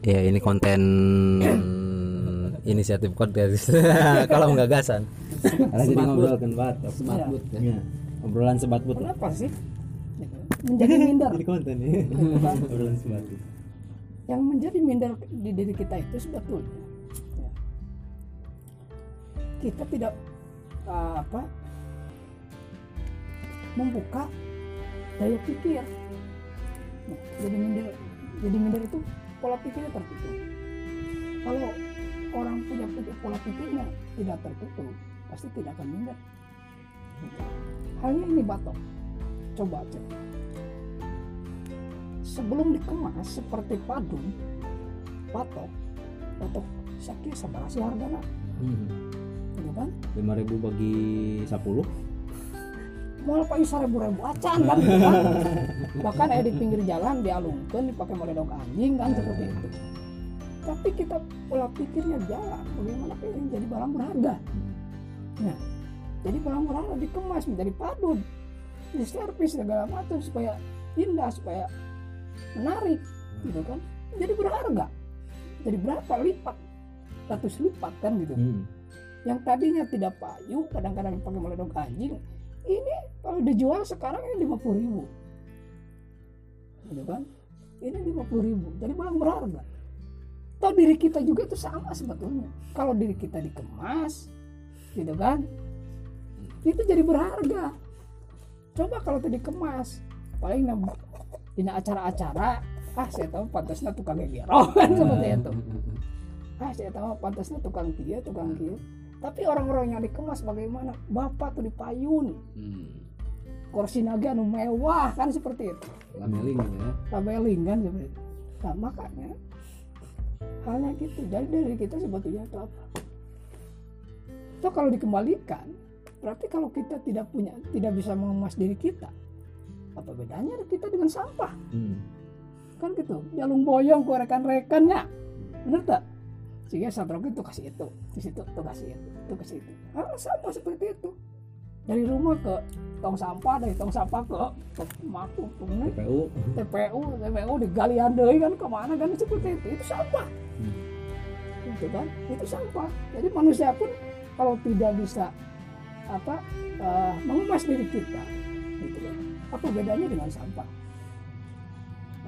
ya ini konten inisiatif podcast kalau gagasan karena jadi ngobrol kan batok Smart boot ya. ya. obrolan sebat but lah kenapa sih? Menjadi minder. jadi konten ya obrolan sebat but yang menjadi minder di diri kita itu sebetulnya ya, kita tidak uh, apa membuka daya pikir. Nah, jadi minder jadi minder itu pola pikirnya tertutup. Kalau orang punya pola pikirnya tidak tertutup pasti tidak akan minder. Halnya ini batok. Coba cek sebelum dikemas seperti padung batok batok sakit sama harganya gitu kan? Lima ribu bagi sepuluh mau pakai seribu ribu acan kan? Bahkan eh di pinggir jalan dialungkan dipakai moledok anjing kan seperti itu. Tapi kita pola pikirnya jalan bagaimana pengen jadi barang berharga? Nah jadi barang berharga dikemas menjadi padun di servis segala macam supaya indah supaya menarik gitu kan? Jadi berharga. Jadi berapa lipat? Ratus lipat kan gitu. Hmm. yang tadinya tidak payu kadang-kadang pakai meledok anjing ini kalau dijual sekarang ini lima puluh ribu. Gitu kan? Ini lima puluh ribu. Jadi barang berharga. Tahu diri kita juga itu sama sebetulnya. Kalau diri kita dikemas gitu kan? Itu jadi berharga. Coba kalau itu dikemas paling nam- di acara-acara ah saya tahu pantasnya tukang gero kan seperti itu. Ah saya tahu pantasnya tukang kia tukang kia tapi orang-orang yang dikemas bagaimana? Bapak tuh dipayun. Hmm. kursi naga anu mewah kan seperti itu. Labeling gitu ya. labeling kan seperti itu. Nah makanya halnya gitu. Jadi dari kita sebetulnya itu apa? So kalau dikembalikan berarti kalau kita tidak punya tidak bisa mengemas diri kita apa bedanya kita dengan sampah? Hmm. kan gitu. Jalung boyong ke rekan-rekannya. Bener tak sehingga itu kasih itu di situ tuh kasih itu itu kasih itu. Hal sama seperti itu. Dari rumah ke tong sampah dari tong sampah ke ke maku TPU TPU TPU digali deui kan ke mana kan seperti itu. Itu sampah. Itu kan? Itu sampah. Jadi manusia pun kalau tidak bisa apa eh, mengemas diri kita gitu kan. Apa bedanya dengan sampah?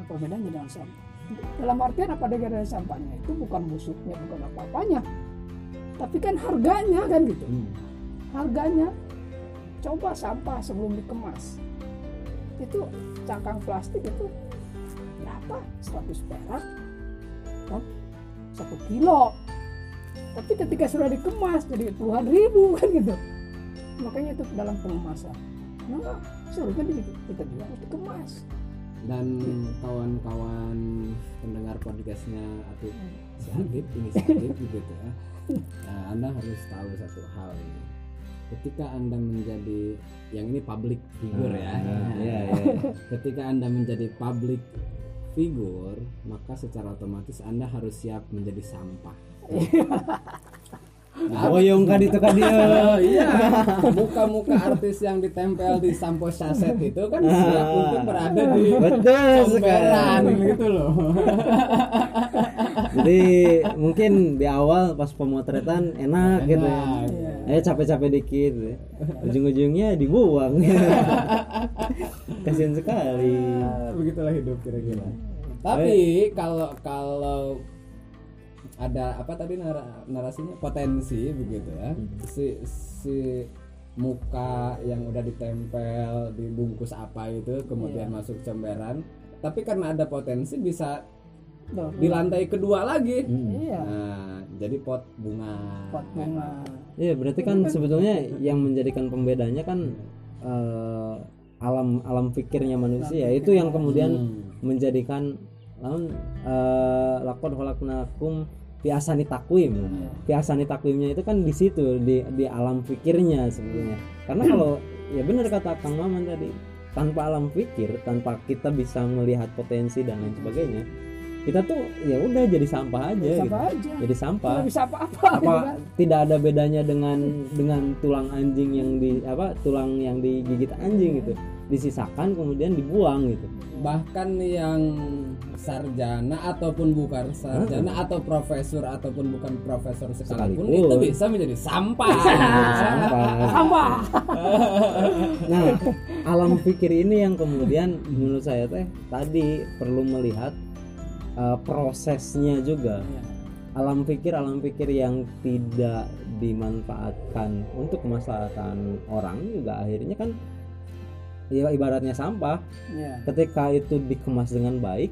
Apa bedanya dengan sampah dalam artian apa? Dengan sampahnya. Itu bukan busuknya bukan apa-apanya. Tapi kan harganya kan gitu. Hmm. harganya coba sampah sebelum dikemas. Itu cangkang plastik itu berapa? 100 perak kan? Satu kilo. Tapi ketika sudah dikemas jadi puluhan ribu kan gitu. Makanya itu dalam pengemasan. Nah seharusnya kita juga harus dikemas Dan kawan-kawan pendengar podcastnya atau si Adit inisiatif gitu ya. Nah, anda harus tahu satu hal ini. Ketika Anda menjadi yang ini public figure ya. Nah, iya, iya. Ketika Anda menjadi public figure, maka secara otomatis Anda harus siap menjadi sampah. boyong kan itu kan dia Oh, iya, muka-muka artis yang ditempel di sampo saset itu kan siap untuk berada di betul sekali gitu loh. jadi mungkin di awal pas pemotretan enak gitu ya. Enak. eh capek-capek dikit. Ujung-ujungnya dibuang. Kasihan sekali. Ah, begitulah hidup kira-kira. Tapi kalau kalau ada apa tadi nara- narasinya potensi begitu ya. Si si muka yang udah ditempel dibungkus apa itu kemudian masuk comberan. Tapi karena ada potensi bisa Loh, di lantai kedua lagi. iya Nah, jadi pot bunga. pot bunga Iya berarti kan sebetulnya yang menjadikan pembedanya kan eh, alam alam pikirnya manusia itu yang kemudian Hmm. menjadikan lawan eh, lakon holaknakum piasani takwim piasani takwimnya itu kan di situ di di alam pikirnya sebetulnya karena kalau ya benar kata Kang Maman tadi tanpa alam pikir tanpa kita bisa melihat potensi dan lain sebagainya kita tuh ya udah jadi sampah aja Siapa gitu. aja. Jadi sampah. Nggak bisa apa-apa gitu apa kan. tidak ada bedanya dengan dengan tulang anjing yang di apa tulang yang digigit anjing gitu. Disisakan kemudian dibuang gitu bahkan yang sarjana ataupun bukan sarjana atau profesor ataupun bukan profesor sekalipun Sekalipun. itu bisa menjadi sampah. Sampah. Sampah. Nah alam pikir ini yang kemudian menurut saya teh tadi perlu melihat uh, prosesnya juga. Alam pikir alam pikir yang tidak dimanfaatkan untuk kemaslahatan orang juga akhirnya kan ya ibaratnya sampah. Ya. Ketika itu dikemas dengan baik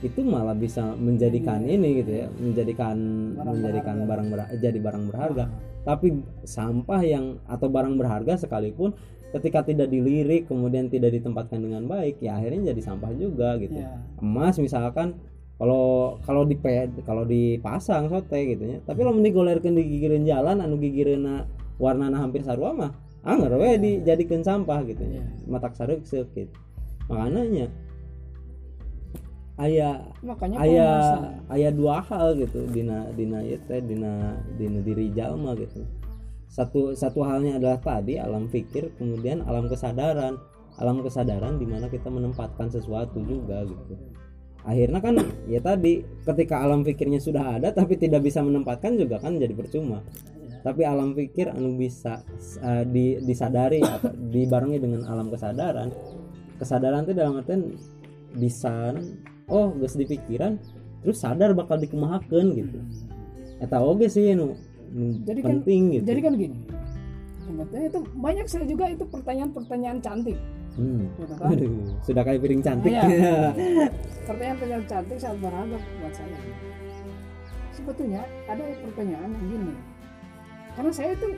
itu malah bisa menjadikan ini gitu ya menjadikan Barang menjadikan berharga. barang ber- jadi barang berharga. Tapi sampah yang atau barang berharga sekalipun ketika tidak dilirik kemudian tidak ditempatkan dengan baik ya akhirnya jadi sampah juga gitu. Ya emas misalkan kalau kalau di kalau dipasang sote gitu ya. Tapi lamun digolerkeun di gigireun jalan anu gigireuna warnana hampir sarua mah anger we dijadikeun sampah gitu. Ya Iya. matak saruk gitu. Makanya aya makanya kalau aya masa- aya dua hal gitu. Dina dina teh dina dina diri jalma gitu. Satu satu halnya adalah tadi alam pikir kemudian alam kesadaran. Alam kesadaran di mana kita menempatkan sesuatu juga gitu. Akhirnya kan ya tadi ketika alam pikirnya sudah ada tapi tidak bisa menempatkan juga kan jadi percuma tapi alam pikir anu bisa eh, di, disadari atau dibarengi dengan alam kesadaran. Kesadaran itu dalam artian bisa oh geus di pikiran terus sadar bakal dikemahakeun gitu. Eta oge sih nu, nu Jadi kan- penting gitu. jadi kan gini. Sebetulnya itu banyak saya juga itu pertanyaan-pertanyaan cantik. Hmm. gitu kan? Aduh, sudah kayak piring cantik. Iya. pertanyaan-pertanyaan cantik sangat berharga buat saya. Sebetulnya ada pertanyaan yang gini karena saya itu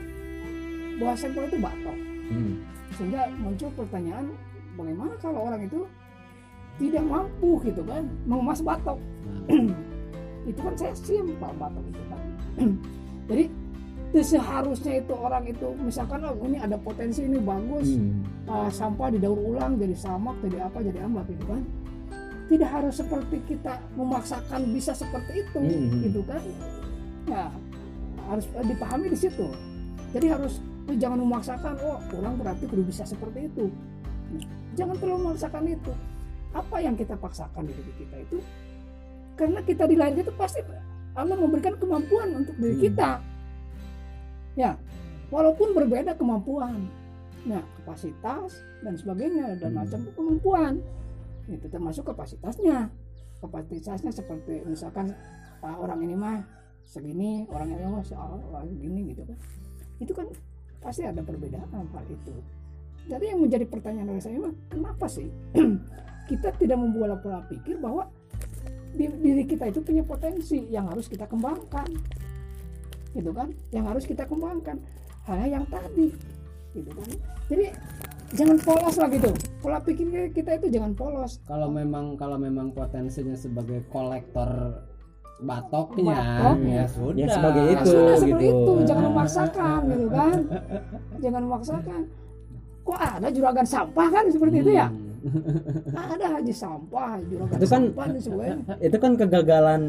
buah sampel itu batok. Hmm. sehingga muncul pertanyaan bagaimana kalau orang itu tidak mampu gitu kan? Mengemas batok. Itu kan saya simpel batok itu kan. Jadi seharusnya itu orang itu misalkan oh ini ada potensi ini bagus. Hmm. uh, sampah didaur ulang jadi samak jadi apa jadi ambak gitu kan. Tidak harus seperti kita memaksakan bisa seperti itu Hmm. gitu kan. Nah harus eh, dipahami di situ. Jadi harus eh, jangan memaksakan oh orang berarti kudu bisa seperti itu. Jangan terlalu memaksakan itu. Apa yang kita paksakan di diri kita itu? Karena kita dilahirkan itu pasti Allah memberikan kemampuan untuk diri Hmm. kita. Ya walaupun berbeda kemampuan. Nah kapasitas dan sebagainya dan Hmm. macam kemampuan. Itu termasuk kapasitasnya. Kapasitasnya seperti misalkan ah, orang ini mah segini orang ini mah se- ah, segini gitu kan. Itu kan pasti ada perbedaan hal itu. Jadi yang menjadi pertanyaan dari saya kenapa sih kita tidak membuat pola pikir bahwa di- diri kita itu punya potensi yang harus kita kembangkan? Gitu kan? Yang harus kita kembangkan. Hanya yang tadi. Gitu kan? Jadi jangan polos lah gitu. Pola pikir kita itu jangan polos. Kalau memang kalau memang potensinya sebagai kolektor batoknya Batok. ya sudah Ya, sebagai Ya itu. sudah seperti gitu. itu, jangan memaksakan gitu kan. Jangan memaksakan. Kok ada juragan sampah kan seperti itu ya? Hmm. Ada aja sampah, juragan Itu kan- sampah nih sebenarnya. itu kan kegagalan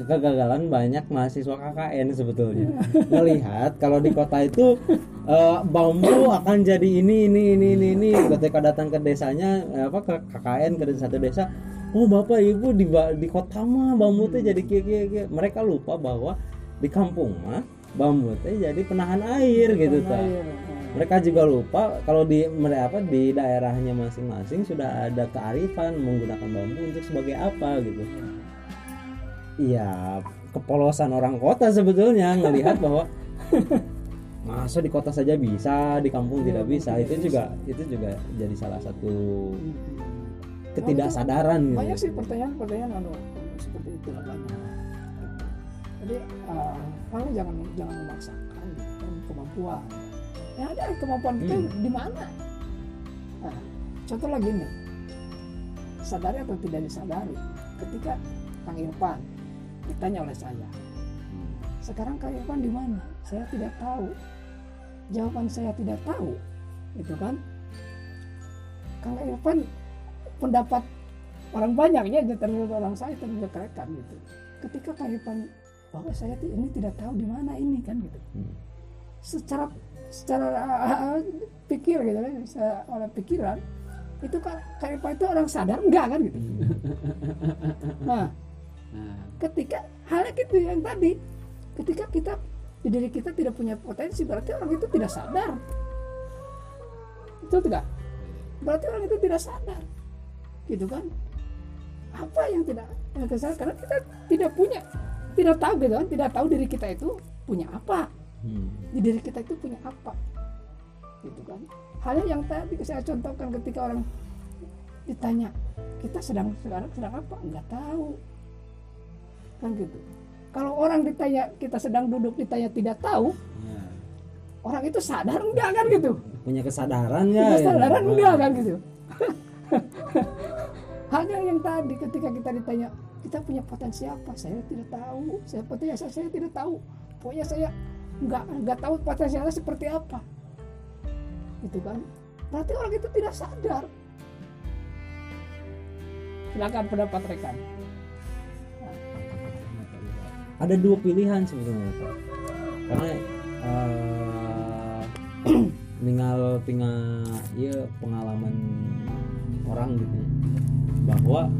kegagalan banyak mahasiswa KKN sebetulnya melihat kalau di kota itu eh, bambu akan jadi ini ini ini ini ini ketika datang ke desanya eh, apa ke KKN ke satu desa oh bapak ibu di di kota mah bambu teh jadi kia kia kia. Mereka lupa bahwa di kampung mah bambu teh jadi penahan air gitu ta. Air. mereka juga lupa kalau di mereka apa di daerahnya masing-masing sudah ada kearifan menggunakan bambu untuk sebagai apa gitu. Iya kepolosan orang kota sebetulnya ngelihat bahwa masa di kota saja bisa di kampung tidak bisa. itu juga itu juga jadi salah satu ketidaksadaran Banyak gitu. sih pertanyaan-pertanyaan anu seperti itu lah banyak. Jadi kamu jangan jangan memaksakan kan, kemampuan. Ya ada kemampuan kita Hmm. di mana? Nah, contoh lagi nih, sadari atau tidak disadari, ketika Kang Irfan ditanya oleh saya, sekarang Kang Irfan di mana? Saya tidak tahu. Jawaban saya tidak tahu, itu kan? Kang Irfan pendapat orang banyaknya termasuk orang saya rekan gitu. Ketika kehidupan bahwa saya ini tidak tahu di mana ini kan gitu. Hmm. secara secara uh, pikir gitu kan secara oleh pikiran itu kan kehidupan itu orang sadar enggak kan gitu. Nah Nah, ketika halnya gitu yang tadi ketika kita di diri kita tidak punya potensi berarti orang itu tidak sadar. Betul tidak? Berarti orang itu tidak sadar gitu kan. Apa yang tidak yang kesal? Karena kita tidak punya tidak tahu gitu kan. Tidak tahu diri kita itu punya apa. Hmm. di diri kita itu punya apa. Gitu kan. Halnya yang tadi saya contohkan ketika orang ditanya kita sedang sekarang sedang apa? Nggak tahu. Kan gitu. Kalau orang ditanya kita sedang duduk ditanya tidak tahu ya. orang itu sadar enggak kan gitu. Punya kesadaran ya punya ya? kesadaran Ah. enggak kan gitu hanya yang tadi ketika kita ditanya kita punya potensi apa saya tidak tahu. Saya potensi saya tidak tahu. Pokoknya saya nggak nggak tahu potensinya seperti apa. Gitu kan? Berarti orang itu tidak sadar. Silakan pendapat rekan. Ada dua pilihan sebetulnya Pak. karena eh tinggal tinggal ya pengalaman orang gitu. Bahwa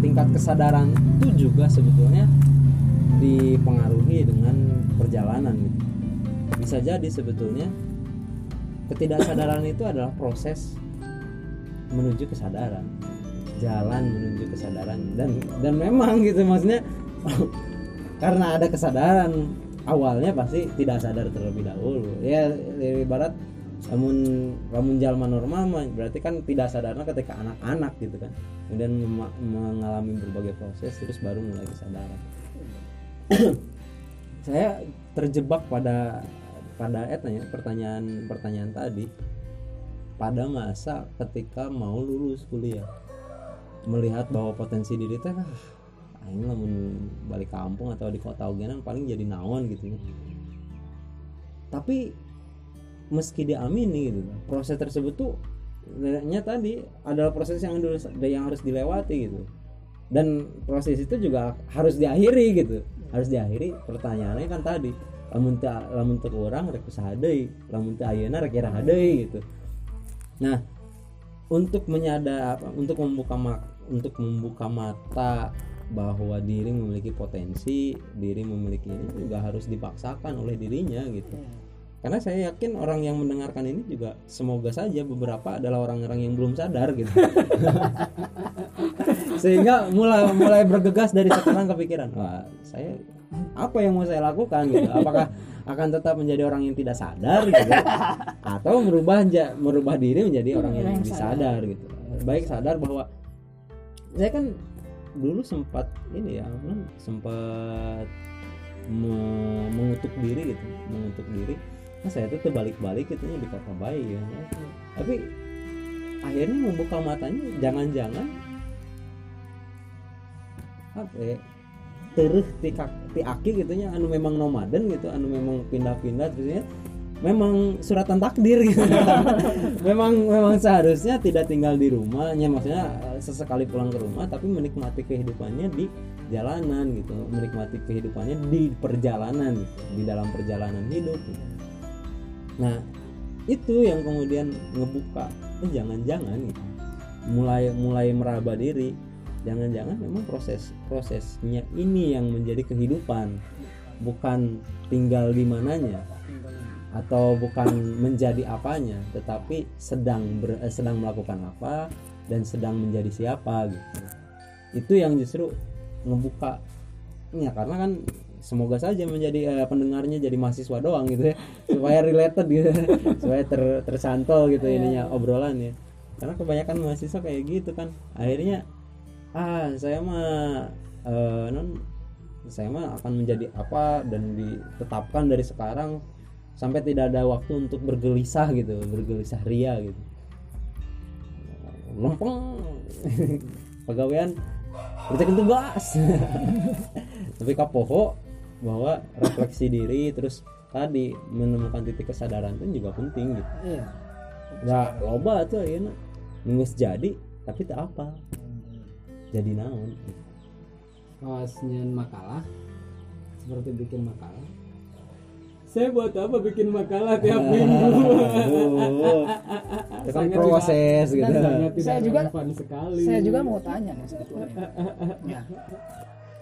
tingkat kesadaran itu juga sebetulnya dipengaruhi dengan perjalanan gitu. Bisa jadi sebetulnya ketidaksadaran itu adalah proses menuju kesadaran jalan menuju kesadaran. Dan dan memang gitu maksudnya karena ada kesadaran awalnya pasti tidak sadar terlebih dahulu. Ya ibarat namun namun jalma normal berarti kan tidak sadarnya ketika anak-anak gitu kan. Kemudian mengalami berbagai proses terus baru mulai kesadaran. Saya terjebak pada pada etanya pertanyaan pertanyaan tadi. Pada masa ketika mau lulus kuliah melihat bahwa potensi diri teh ah aing lamun balik kampung atau di kota ogenan paling jadi naon gitu ya. Tapi meski diamini gitu proses tersebut tuh nya tadi adalah proses yang yang harus dilewati gitu. Dan proses itu juga harus diakhiri gitu. Harus diakhiri pertanyaannya kan tadi lamun teu lamun teu urang rek deui, lamun teu ayeuna rek gitu. Nah, untuk menyadar apa untuk membuka mak untuk membuka mata bahwa diri memiliki potensi diri memiliki ini juga harus dipaksakan oleh dirinya gitu karena saya yakin orang yang mendengarkan ini juga semoga saja beberapa adalah orang-orang yang belum sadar gitu. Sehingga mulai mulai bergegas dari sekarang kepikiran wah saya apa yang mau saya lakukan gitu? Apakah akan tetap menjadi orang yang tidak sadar gitu? Atau merubah merubah diri menjadi orang yang lebih sadar. gitu. Baik sadar bahwa saya kan dulu sempat ini ya apa, sempat me- mengutuk diri gitu mengutuk diri nah saya tuh balik-balik ya di kota bayi ya. tapi akhirnya membuka matanya jangan-jangan apa ya terus ti, aki gitu nya anu memang nomaden gitu anu memang pindah-pindah terus ya memang suratan takdir gitu memang memang seharusnya tidak tinggal di rumahnya maksudnya eh, sesekali pulang ke rumah tapi menikmati kehidupannya di jalanan gitu menikmati kehidupannya di perjalanan gitu di dalam perjalanan hidup gitu. Nah itu yang kemudian ngebuka eh, jangan-jangan gitu. Mulai mulai meraba diri. Jangan-jangan memang proses prosesnya ini yang menjadi kehidupan. Bukan tinggal di mananya atau bukan menjadi apanya tetapi sedang ber- eh, sedang melakukan apa dan sedang menjadi siapa gitu. Itu yang justru ngebuka ya karena kan semoga saja menjadi eh, pendengarnya jadi mahasiswa doang gitu ya. Supaya related gitu. Supaya ter, tersantol gitu ininya obrolan ya. Karena kebanyakan mahasiswa kayak gitu kan. Akhirnya ah saya mah eh, non saya mah akan menjadi apa dan ditetapkan dari sekarang sampai tidak ada waktu untuk bergelisah gitu bergelisah ria gitu. Lempeng pegawaian kerjakan tugas tapi kapoho bahwa refleksi diri terus tadi menemukan titik kesadaran itu juga penting gitu. Iya. Nggak loba tuh ya nunggu jadi tapi tak apa. Jadi naon. Kawasnya makalah seperti bikin makalah. Saya buat apa bikin makalah tiap minggu? Itu kan Sangat proses tidak- gitu. Saya juga- sekali. saya juga mau tanya nih sebetulnya ya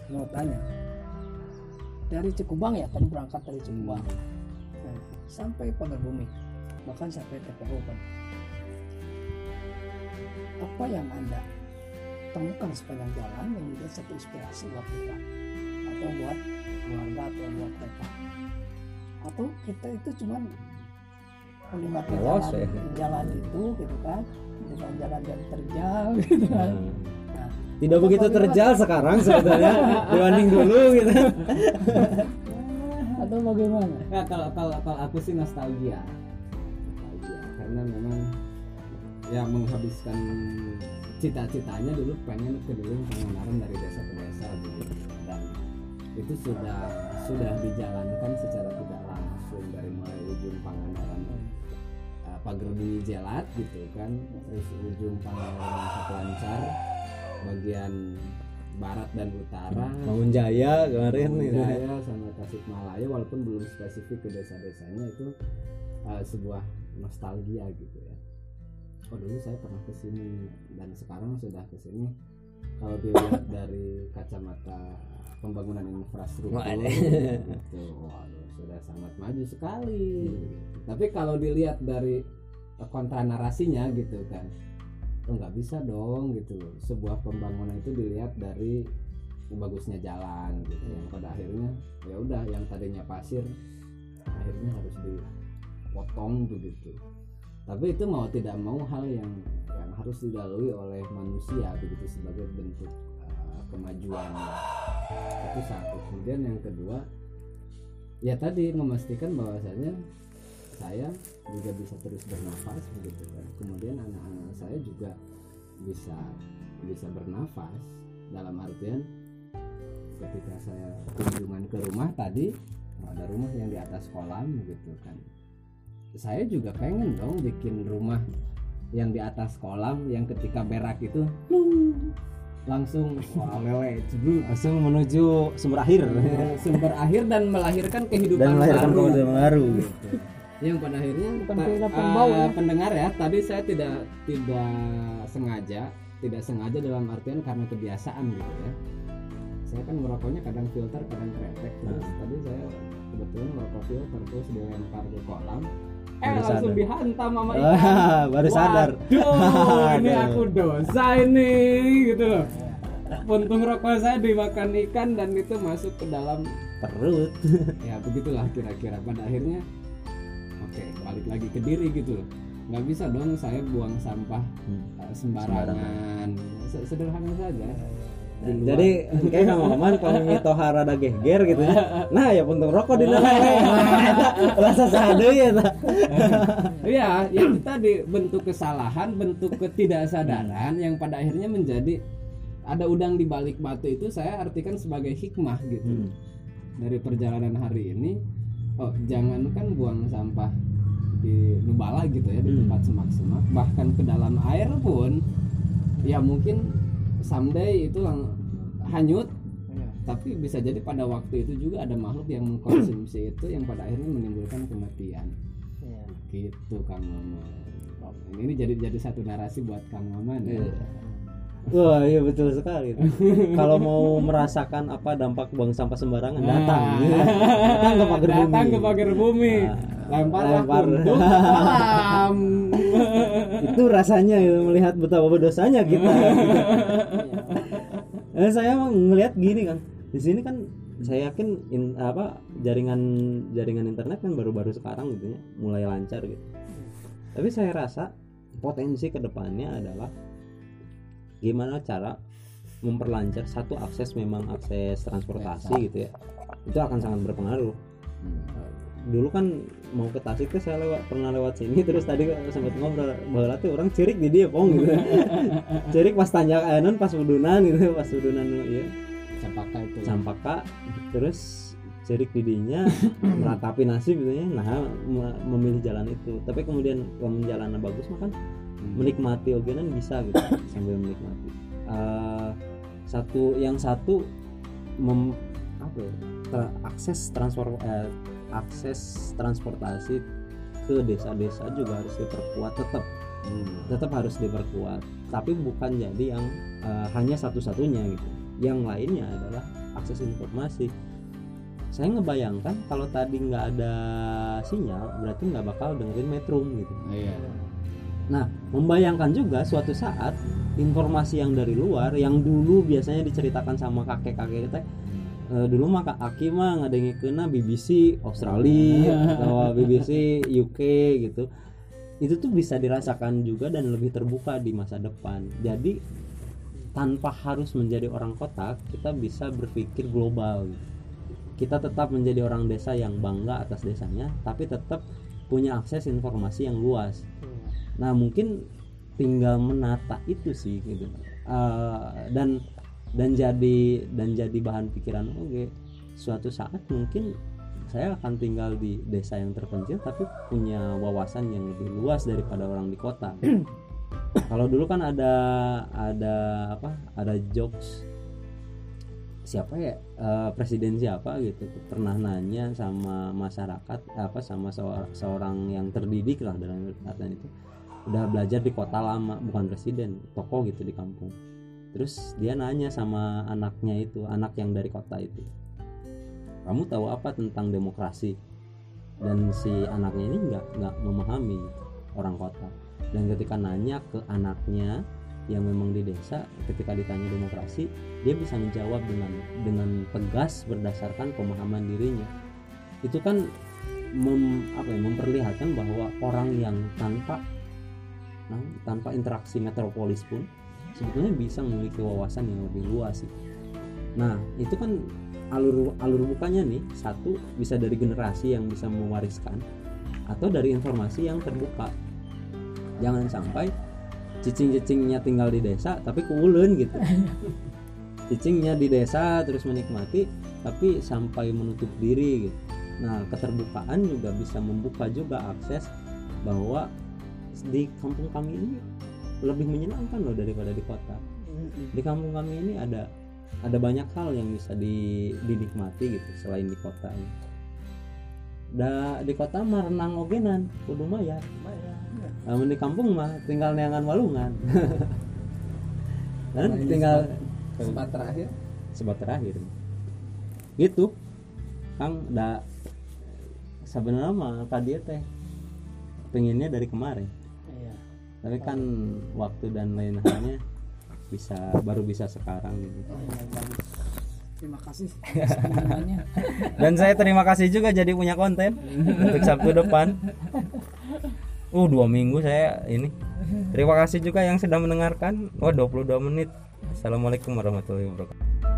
mau tanya dari Cikubang ya tadi berangkat dari Cikubang. Nah, sampai Pagar Bumi bahkan sampai TPO kan apa yang anda temukan sepanjang jalan yang menjadi satu inspirasi buat kita? Atau buat keluarga atau buat mereka? Atau kita itu cuman menikmati Polos jalan, ya. jalan itu gitu kan? Dengan jalan yang terjal gitu kan? Nah, tidak begitu terjal sekarang sebetulnya dibanding dulu gitu. Atau bagaimana? Ya kalau kalau kalau aku sih nostalgia. Nostalgia karena memang ya menghabiskan cita-citanya dulu pengen keliling Pangandaran dari desa ke desa begitu dan itu sudah sudah dijalankan secara tidak langsung dari mulai ujung Pangandaran uh, pagar bumi jelat gitu kan. Terus ujung Pangandaran Lancar bagian barat dan utara. Bangun jaya kemarin gitu Jaya sama Tasikmalaya walaupun belum spesifik ke desa-desanya itu uh, sebuah nostalgia gitu ya. Oh dulu saya pernah ke sini dan sekarang sudah ke sini. Kalau dilihat dari kacamata pembangunan infrastruktur gitu, waduh, sudah sangat maju sekali. Tapi kalau dilihat dari kontra narasinya gitu kan, oh nggak bisa dong gitu. Sebuah pembangunan itu dilihat dari bagusnya jalan gitu. Yang pada akhirnya ya udah yang tadinya pasir akhirnya harus dipotong begitu. Tapi itu mau tidak mau hal yang yang harus dilalui oleh manusia begitu sebagai bentuk uh, kemajuan. Itu satu. Kemudian yang kedua ya tadi memastikan bahwasanya saya juga bisa terus bernafas begitu kan. Kemudian anak-anak saya juga bisa bisa bernafas dalam artian ketika saya kunjungan ke rumah tadi ada rumah yang di atas kolam gitu kan. Saya juga pengen dong bikin rumah yang di atas kolam yang ketika berak itu langsung wah lele langsung menuju sumber akhir. Sumber akhir dan melahirkan kehidupan dan melahirkan baru. kehidupan baru. gitu. yang pada akhirnya. Bukan ta- kehidupan eh, bau ya. pendengar ya tadi saya tidak tidak sengaja tidak sengaja dalam artian karena kebiasaan gitu ya. Saya kan merokoknya kadang filter kadang kretek terus. Hmm. tadi saya kebetulan merokok filter terus dilempar ke kolam. Eh Baru langsung sadar. dihantam sama ikan. Ah, baru sadar. Waduh, ini aku dosa ini gitu loh. Puntung rokok saya dimakan ikan dan itu masuk ke dalam perut. Ya begitulah kira-kira. Pada akhirnya balik lagi ke diri gitu loh. Nggak bisa dong saya buang sampah Hmm. uh, sembarangan. Se- sederhana saja. Luar- jadi kayak Maman kalau mitoha rada geger gitu ya. Nah ya puntung rokok di dalam. Rasa sadu ya. Iya, ya itu tadi bentuk kesalahan, bentuk ketidaksadaran yang pada akhirnya menjadi ada udang di balik batu itu saya artikan sebagai hikmah gitu. Hmm. Dari perjalanan hari ini, oh jangan kan buang sampah di nubala gitu ya di Hmm. tempat semak-semak, bahkan ke dalam air pun ya mungkin someday itu lang- hanyut. Tapi bisa jadi pada waktu itu juga ada makhluk yang mengkonsumsi itu yang pada akhirnya menimbulkan kematian. Gitu Kang Maman. Ini jadi jadi satu narasi buat Kang Maman ya. Wah iya betul sekali. Kalau mau merasakan apa dampak buang sampah sembarangan datang, datang ke pagar bumi. datang ke pagar bumi Nah, lempar. kolam Itu rasanya gitu, melihat betapa berdosanya kita. Eh, saya ngelihat gini kan, di sini kan saya yakin in, apa jaringan jaringan internet kan baru-baru sekarang gitu ya, mulai lancar gitu. Tapi saya rasa potensi ke depannya adalah gimana cara memperlancar satu akses memang akses transportasi gitu ya. Itu akan sangat berpengaruh. Dulu kan mau ke Tasik tuh saya lewat pernah lewat sini terus tadi sempat ngobrol bahwa tuh orang cirik di dia pong gitu. Cirik pas tanjak pas udunan gitu pas udunan ya Cepaka itu. Sampaka terus cirik di dinya meratapi nasib gitu ya. Nah me- memilih jalan itu. Tapi kemudian kalau jalannya bagus mah kan menikmati oke kan bisa gitu sambil menikmati. Eh, satu yang satu mem, apa ya, tra- akses transfer eh, akses transportasi ke desa-desa juga harus diperkuat tetap tetap harus diperkuat tapi bukan jadi yang eh, hanya satu-satunya gitu. Yang lainnya adalah akses informasi. Saya ngebayangkan kalau tadi nggak ada sinyal berarti nggak bakal dengerin metro gitu. Iya Nah, membayangkan juga suatu saat informasi yang dari luar yang dulu biasanya diceritakan sama kakek-kakek kita eh, dulu mah Kak Aki mah ngadengi kena BBC Australia atau BBC UK gitu. Itu tuh bisa dirasakan juga dan lebih terbuka di masa depan. Jadi tanpa harus menjadi orang kota, kita bisa berpikir global. gitu. Kita tetap menjadi orang desa yang bangga atas desanya, tapi tetap punya akses informasi yang luas. Nah mungkin tinggal menata itu sih gitu. Eh, dan dan jadi dan jadi bahan pikiran oke suatu saat mungkin saya akan tinggal di desa yang terpencil tapi punya wawasan yang lebih luas daripada orang di kota. Kalau dulu kan ada ada apa ada jokes. Siapa ya? Eh, presiden siapa gitu. Pernah nanya sama masyarakat apa sama seor- seorang yang terdidik lah dalam artian itu udah belajar di kota lama bukan presiden tokoh gitu di kampung. Terus dia nanya sama anaknya itu anak yang dari kota itu. Kamu tahu apa tentang demokrasi? Dan si anaknya ini nggak nggak memahami orang kota. Dan ketika nanya ke anaknya yang memang di desa ketika ditanya demokrasi dia bisa menjawab dengan dengan tegas berdasarkan pemahaman dirinya. Itu kan mem, apa ya, memperlihatkan bahwa orang yang tanpa nah, tanpa interaksi metropolis pun sebetulnya bisa memiliki wawasan yang lebih luas sih. Nah itu kan alur alur bukanya nih satu bisa dari generasi yang bisa mewariskan atau dari informasi yang terbuka. Jangan sampai cicing-cicingnya tinggal di desa tapi keulen gitu. Cicingnya di desa terus menikmati tapi sampai menutup diri gitu. Nah keterbukaan juga bisa membuka juga akses bahwa di kampung kami ini lebih menyenangkan loh daripada di kota. Di kampung kami ini ada ada banyak hal yang bisa di, dinikmati gitu selain di kota ini. Da, di kota mah renang ogenan, kudu mah ya. Namun di kampung mah tinggal neangan walungan. Dan Nah, tinggal sempat terakhir sebat terakhir. Gitu. Kang da sebenarnya mah dia teh pengennya dari kemarin. Tapi kan waktu dan lain halnya bisa baru bisa sekarang gitu. Iya, bagus. Terima kasih semuanya. dan saya terima kasih juga jadi punya konten untuk Sabtu depan uh dua minggu saya ini terima kasih juga yang sudah mendengarkan oh 22 menit Assalamualaikum warahmatullahi wabarakatuh